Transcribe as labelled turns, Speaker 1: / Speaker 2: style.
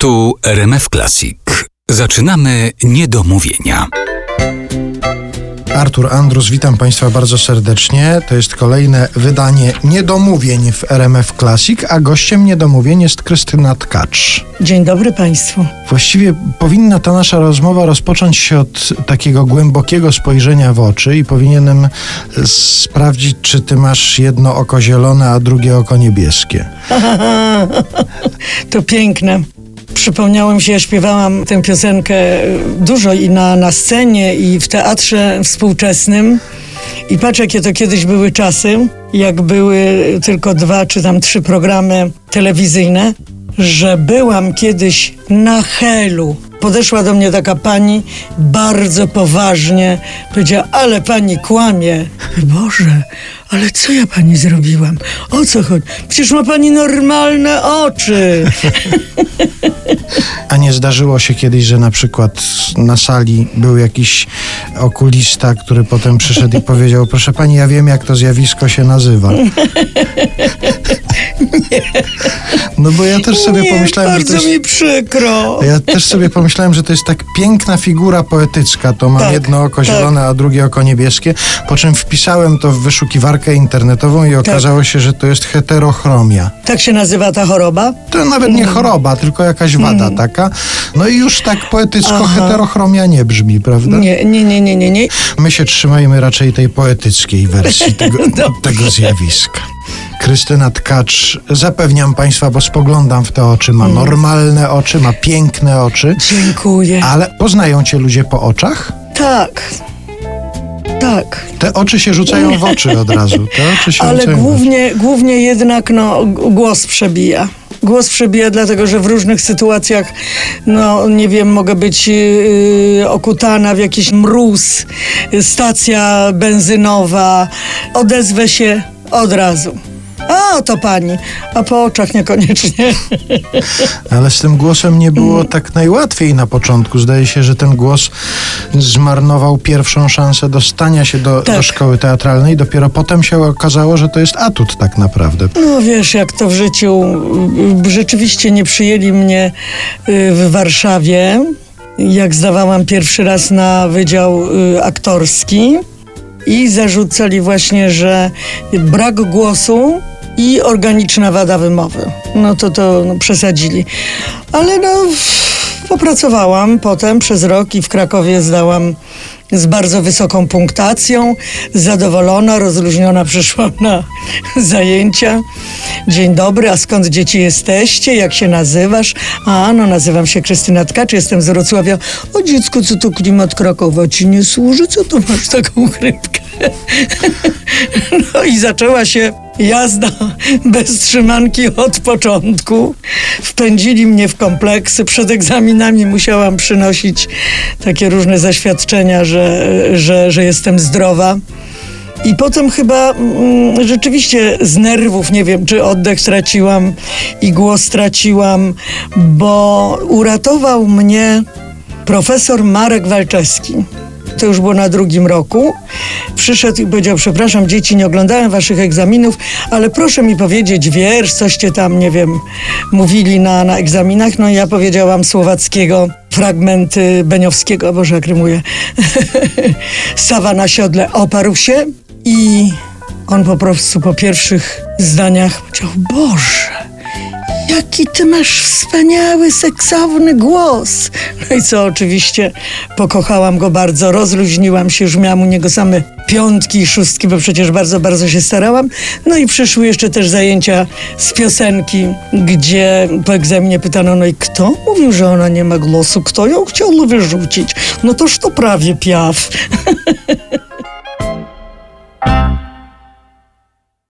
Speaker 1: Tu RMF Classic. Zaczynamy niedomówienia.
Speaker 2: Artur Andrus, witam Państwa bardzo serdecznie. To jest kolejne wydanie Niedomówień w RMF Classic, a gościem Niedomówień jest Krystyna Tkacz.
Speaker 3: Dzień dobry Państwu.
Speaker 2: Właściwie powinna ta nasza rozmowa rozpocząć się od takiego głębokiego spojrzenia w oczy i powinienem sprawdzić, czy Ty masz jedno oko zielone, a drugie oko niebieskie.
Speaker 3: To piękne. Przypomniało mi się, ja śpiewałam tę piosenkę dużo i na, na scenie, i w teatrze współczesnym. I patrz, jakie to kiedyś były czasy, jak były tylko dwa czy tam trzy programy telewizyjne, że byłam kiedyś na Helu. Podeszła do mnie taka pani bardzo poważnie, powiedziała, ale pani kłamie. Boże, ale co ja pani zrobiłam? O co chodzi? Przecież ma pani normalne oczy.
Speaker 2: A nie zdarzyło się kiedyś, że na przykład na sali był jakiś okulista, który potem przyszedł i powiedział: Proszę pani, ja wiem, jak to zjawisko się nazywa. No bo ja też sobie
Speaker 3: Nie,
Speaker 2: pomyślałem, że
Speaker 3: bardzo
Speaker 2: to jest.
Speaker 3: mi przykro.
Speaker 2: Ja też sobie pomyślałem, że to jest tak piękna figura poetycka. To mam
Speaker 3: Tak,
Speaker 2: jedno oko
Speaker 3: tak.
Speaker 2: zielone, a drugie oko niebieskie. Po czym wpisałem to w wyszukiwarkę internetową i okazało się, że to jest heterochromia.
Speaker 3: Tak się nazywa ta choroba?
Speaker 2: To nawet
Speaker 3: Mm.
Speaker 2: nie choroba, tylko jakaś wada taka. No i już tak poetycko
Speaker 3: Aha.
Speaker 2: heterochromia nie brzmi, prawda?
Speaker 3: Nie, nie, nie, nie, nie, nie.
Speaker 2: My się trzymajmy raczej tej poetyckiej wersji tego, tego zjawiska. Krystyna Tkacz, zapewniam Państwa, bo spoglądam w te oczy, ma normalne oczy, ma piękne oczy,
Speaker 3: Dziękuję.
Speaker 2: ale poznają Cię ludzie po oczach?
Speaker 3: Tak. Tak.
Speaker 2: Te oczy się rzucają w oczy od razu.
Speaker 3: Ale głównie, głównie jednak no, głos przebija. Głos przebija, dlatego że w różnych sytuacjach, no nie wiem, mogę być yy, okutana w jakiś mróz, stacja benzynowa, odezwę się od razu. To pani. A po oczach niekoniecznie.
Speaker 2: Ale z tym głosem nie było
Speaker 3: Mm.
Speaker 2: tak najłatwiej na początku. Zdaje się, że ten głos zmarnował pierwszą szansę dostania się do,
Speaker 3: Tak.
Speaker 2: do szkoły teatralnej. Dopiero potem się okazało, że to jest atut tak naprawdę.
Speaker 3: No wiesz, jak to w życiu. Rzeczywiście nie przyjęli mnie y, w Warszawie, jak zdawałam pierwszy raz na wydział y, aktorski i zarzucali właśnie, że brak głosu i organiczna wada wymowy. No to to no, przesadzili. Ale no popracowałam potem przez rok i w Krakowie zdałam z bardzo wysoką punktacją. Zadowolona, rozluźniona przyszłam na zajęcia. Dzień dobry, a skąd dzieci jesteście? Jak się nazywasz? A, no nazywam się Krystyna Tkacz, jestem z Wrocławia. O dziecku, co to klimat Krakowa ci nie służy? Co to masz taką chrypkę? No i zaczęła się jazda bez trzymanki od początku. Wpędzili mnie w kompleksy. Przed egzaminami musiałam przynosić takie różne zaświadczenia, że, że, że jestem zdrowa. I potem chyba mm, rzeczywiście z nerwów, nie wiem, czy oddech straciłam i głos straciłam, bo uratował mnie profesor Marek Walczewski. To już było na drugim roku. Przyszedł i powiedział: Przepraszam, dzieci, nie oglądałem waszych egzaminów, ale proszę mi powiedzieć wiersz, coście tam, nie wiem, mówili na, na egzaminach. No i ja powiedziałam słowackiego fragmenty Beniowskiego, boże, jak rymuje. Sawa na siodle oparł się i on po prostu po pierwszych zdaniach powiedział: Boże. Jaki ty masz wspaniały, seksowny głos. No i co, oczywiście pokochałam go bardzo, rozluźniłam się, już miałam u niego same piątki i szóstki, bo przecież bardzo, bardzo się starałam. No i przyszły jeszcze też zajęcia z piosenki, gdzie po egzaminie pytano, no i kto mówił, że ona nie ma głosu? Kto ją chciał wyrzucić? No toż to prawie piaf.